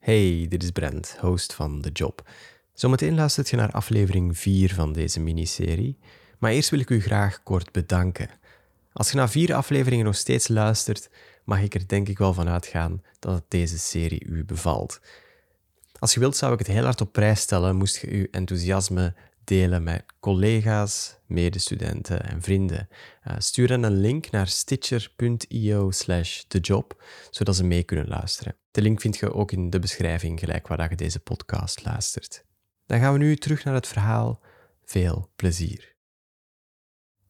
Hey, dit is Brent, host van The Job. Zometeen luistert je naar aflevering 4 van deze miniserie, maar eerst wil ik u graag kort bedanken. Als je na vier afleveringen nog steeds luistert, mag ik er denk ik wel van uitgaan dat deze serie u bevalt. Als je wilt, zou ik het heel hard op prijs stellen, moest je uw enthousiasme delen met collega's, medestudenten en vrienden. Uh, stuur dan een link naar stitcher.io slash thejob, zodat ze mee kunnen luisteren. De link vind je ook in de beschrijving, gelijk waar je deze podcast luistert. Dan gaan we nu terug naar het verhaal. Veel plezier.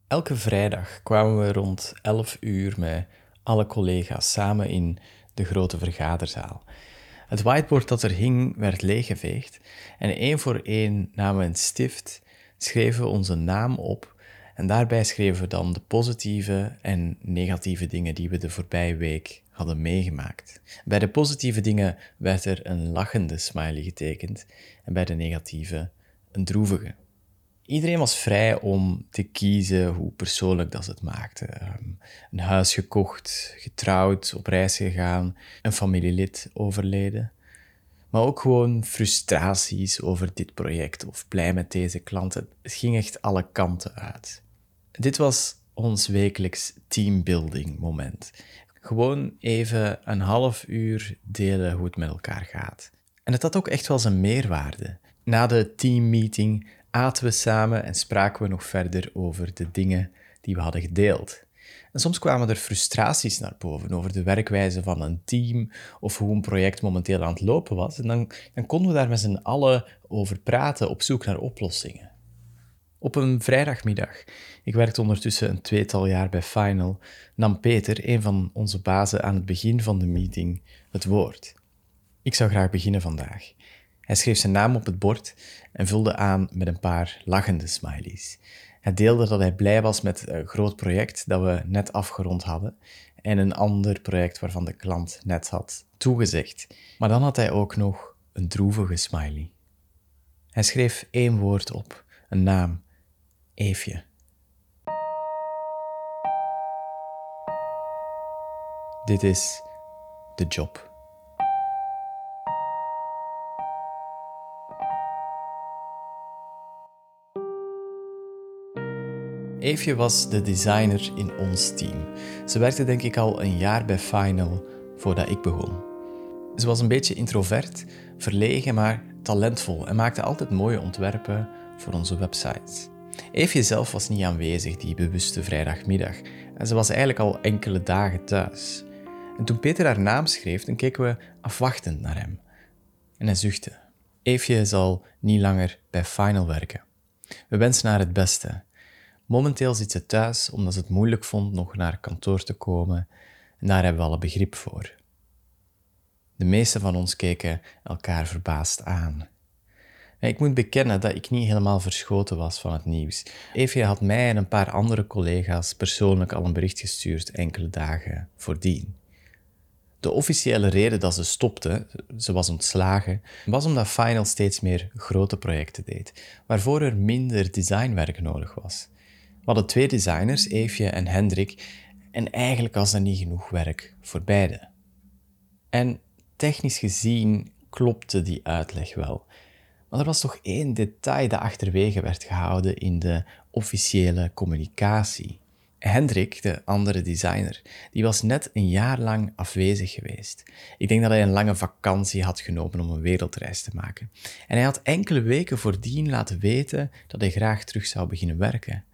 Elke vrijdag kwamen we rond 11 uur met alle collega's samen in de grote vergaderzaal. Het whiteboard dat er hing werd leeggeveegd en één voor één namen we een stift, schreven we onze naam op en daarbij schreven we dan de positieve en negatieve dingen die we de voorbije week hadden meegemaakt. Bij de positieve dingen werd er een lachende smiley getekend en bij de negatieve een droevige. Iedereen was vrij om te kiezen hoe persoonlijk dat ze het maakte. Ehm, een huis gekocht, getrouwd, op reis gegaan, een familielid overleden. Maar ook gewoon frustraties over dit project of blij met deze klanten. Het ging echt alle kanten uit. Dit was ons wekelijks teambuilding moment. Gewoon even een half uur delen hoe het met elkaar gaat. En het had ook echt wel zijn meerwaarde. Na de teammeeting aten we samen en spraken we nog verder over de dingen die we hadden gedeeld. En soms kwamen er frustraties naar boven over de werkwijze van een team of hoe een project momenteel aan het lopen was. En dan, dan konden we daar met z'n allen over praten op zoek naar oplossingen. Op een vrijdagmiddag, ik werkte ondertussen een tweetal jaar bij Final, nam Peter, een van onze bazen aan het begin van de meeting, het woord. Ik zou graag beginnen vandaag. Hij schreef zijn naam op het bord en vulde aan met een paar lachende smileys. Hij deelde dat hij blij was met een groot project dat we net afgerond hadden en een ander project waarvan de klant net had toegezegd. Maar dan had hij ook nog een droevige smiley. Hij schreef één woord op, een naam, Eefje. Dit is de job. Eefje was de designer in ons team. Ze werkte denk ik al een jaar bij Final voordat ik begon. Ze was een beetje introvert, verlegen, maar talentvol en maakte altijd mooie ontwerpen voor onze websites. Eefje zelf was niet aanwezig die bewuste vrijdagmiddag en ze was eigenlijk al enkele dagen thuis. En toen Peter haar naam schreef, dan keken we afwachtend naar hem. En hij zuchtte. Eefje zal niet langer bij Final werken. We wensen haar het beste Momenteel zit ze thuis omdat ze het moeilijk vond nog naar kantoor te komen en daar hebben we alle begrip voor. De meeste van ons keken elkaar verbaasd aan. Ik moet bekennen dat ik niet helemaal verschoten was van het nieuws. Evie had mij en een paar andere collega's persoonlijk al een bericht gestuurd enkele dagen voordien. De officiële reden dat ze stopte, ze was ontslagen, was omdat Final steeds meer grote projecten deed, waarvoor er minder designwerk nodig was. We hadden twee designers, Eefje en Hendrik, en eigenlijk was er niet genoeg werk voor beide. En technisch gezien klopte die uitleg wel. Maar er was toch één detail dat achterwege werd gehouden in de officiële communicatie. Hendrik, de andere designer, die was net een jaar lang afwezig geweest. Ik denk dat hij een lange vakantie had genomen om een wereldreis te maken. En hij had enkele weken voordien laten weten dat hij graag terug zou beginnen werken.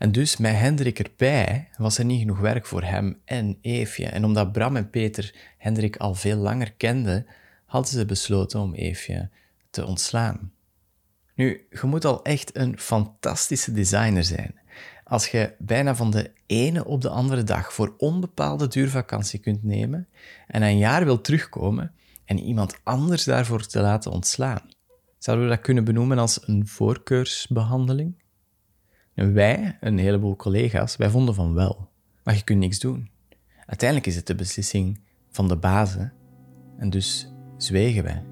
En dus met Hendrik erbij was er niet genoeg werk voor hem en Eefje. En omdat Bram en Peter Hendrik al veel langer kenden, hadden ze besloten om Eefje te ontslaan. Nu, je moet al echt een fantastische designer zijn. Als je bijna van de ene op de andere dag voor onbepaalde duurvakantie kunt nemen en een jaar wil terugkomen en iemand anders daarvoor te laten ontslaan. Zouden we dat kunnen benoemen als een voorkeursbehandeling? En wij, een heleboel collega's, wij vonden van wel. Maar je kunt niks doen. Uiteindelijk is het de beslissing van de bazen en dus zwegen wij.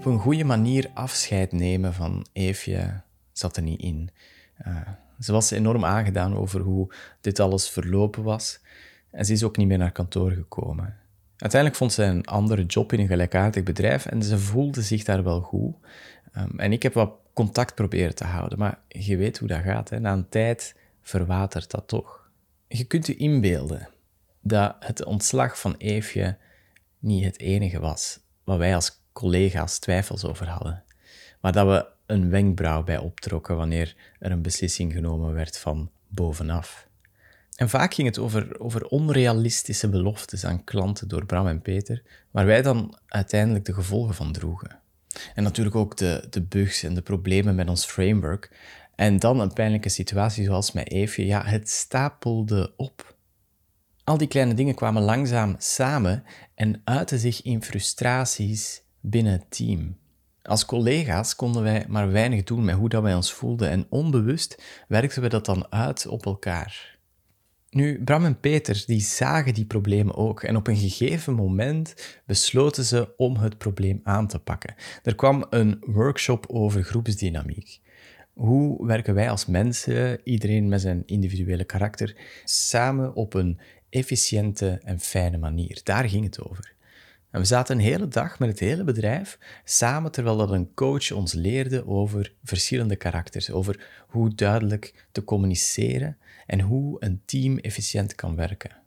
op een goede manier afscheid nemen van Eefje zat er niet in. Uh, ze was enorm aangedaan over hoe dit alles verlopen was en ze is ook niet meer naar kantoor gekomen. Uiteindelijk vond ze een andere job in een gelijkaardig bedrijf en ze voelde zich daar wel goed. Um, en ik heb wat contact proberen te houden, maar je weet hoe dat gaat. Hè? Na een tijd verwatert dat toch. Je kunt je inbeelden dat het ontslag van Eefje niet het enige was waar wij als collega's twijfels over hadden, maar dat we een wenkbrauw bij optrokken wanneer er een beslissing genomen werd van bovenaf. En vaak ging het over, over onrealistische beloftes aan klanten door Bram en Peter, waar wij dan uiteindelijk de gevolgen van droegen. En natuurlijk ook de, de bugs en de problemen met ons framework. En dan een pijnlijke situatie zoals met Eefje. Ja, het stapelde op. Al die kleine dingen kwamen langzaam samen en uiten zich in frustraties binnen het team. Als collega's konden wij maar weinig doen met hoe dat wij ons voelden en onbewust werkten we dat dan uit op elkaar. Nu, Bram en Peter die zagen die problemen ook en op een gegeven moment besloten ze om het probleem aan te pakken. Er kwam een workshop over groepsdynamiek. Hoe werken wij als mensen, iedereen met zijn individuele karakter, samen op een efficiënte en fijne manier? Daar ging het over. En we zaten een hele dag met het hele bedrijf samen terwijl dat een coach ons leerde over verschillende karakters, over hoe duidelijk te communiceren en hoe een team efficiënt kan werken.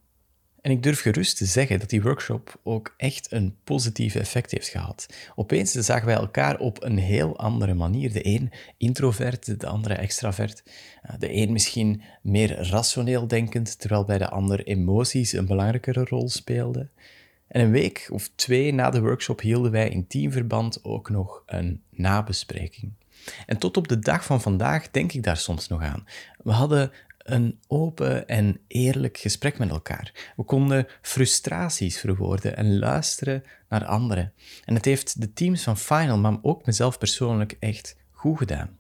En ik durf gerust te zeggen dat die workshop ook echt een positief effect heeft gehad. Opeens zagen wij elkaar op een heel andere manier. De een introvert, de andere extravert. Eh, de een misschien meer rationeel denkend, terwijl bij de ander emoties een belangrijkere rol speelden. En een week of twee na de workshop hielden wij in teamverband ook nog een nabespreking. En tot op de dag van vandaag denk ik daar soms nog aan. We hadden een open en eerlijk gesprek met elkaar. We konden frustraties verwoorden en luisteren naar anderen. En het heeft de teams van Final, maar ook mezelf persoonlijk echt goed gedaan.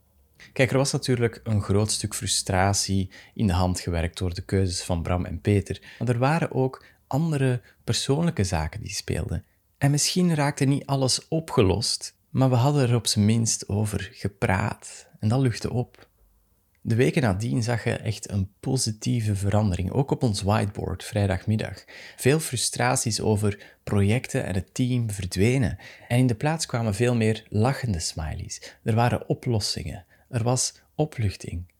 Kijk, er was natuurlijk een groot stuk frustratie in de hand gewerkt door de keuzes van Bram en Peter. Maar er waren ook andere persoonlijke zaken die speelden. En misschien raakte niet alles opgelost, maar we hadden er op zijn minst over gepraat en dat luchtte op. De weken nadien zag je echt een positieve verandering, ook op ons whiteboard vrijdagmiddag. Veel frustraties over projecten en het team verdwenen en in de plaats kwamen veel meer lachende smileys. Er waren oplossingen, er was opluchting.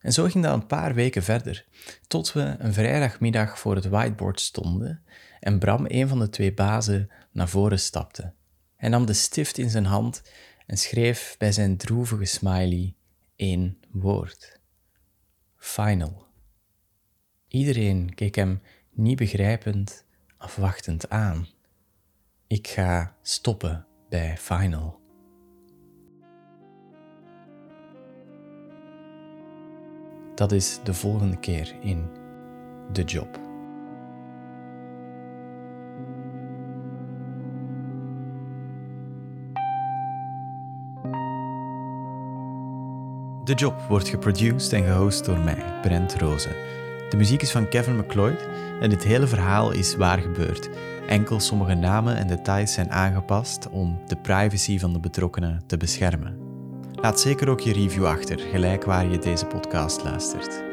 En zo ging dat een paar weken verder, tot we een vrijdagmiddag voor het whiteboard stonden en Bram, een van de twee bazen, naar voren stapte. Hij nam de stift in zijn hand en schreef bij zijn droevige smiley één woord. Final. Iedereen keek hem niet begrijpend, afwachtend aan. Ik ga stoppen bij Final. Dat is de volgende keer in The Job. The Job wordt geproduced en gehost door mij, Brent Rozen. De muziek is van Kevin McLeod en dit hele verhaal is waar gebeurd. Enkel sommige namen en details zijn aangepast om de privacy van de betrokkenen te beschermen. Laat zeker ook je review achter, gelijk waar je deze podcast luistert.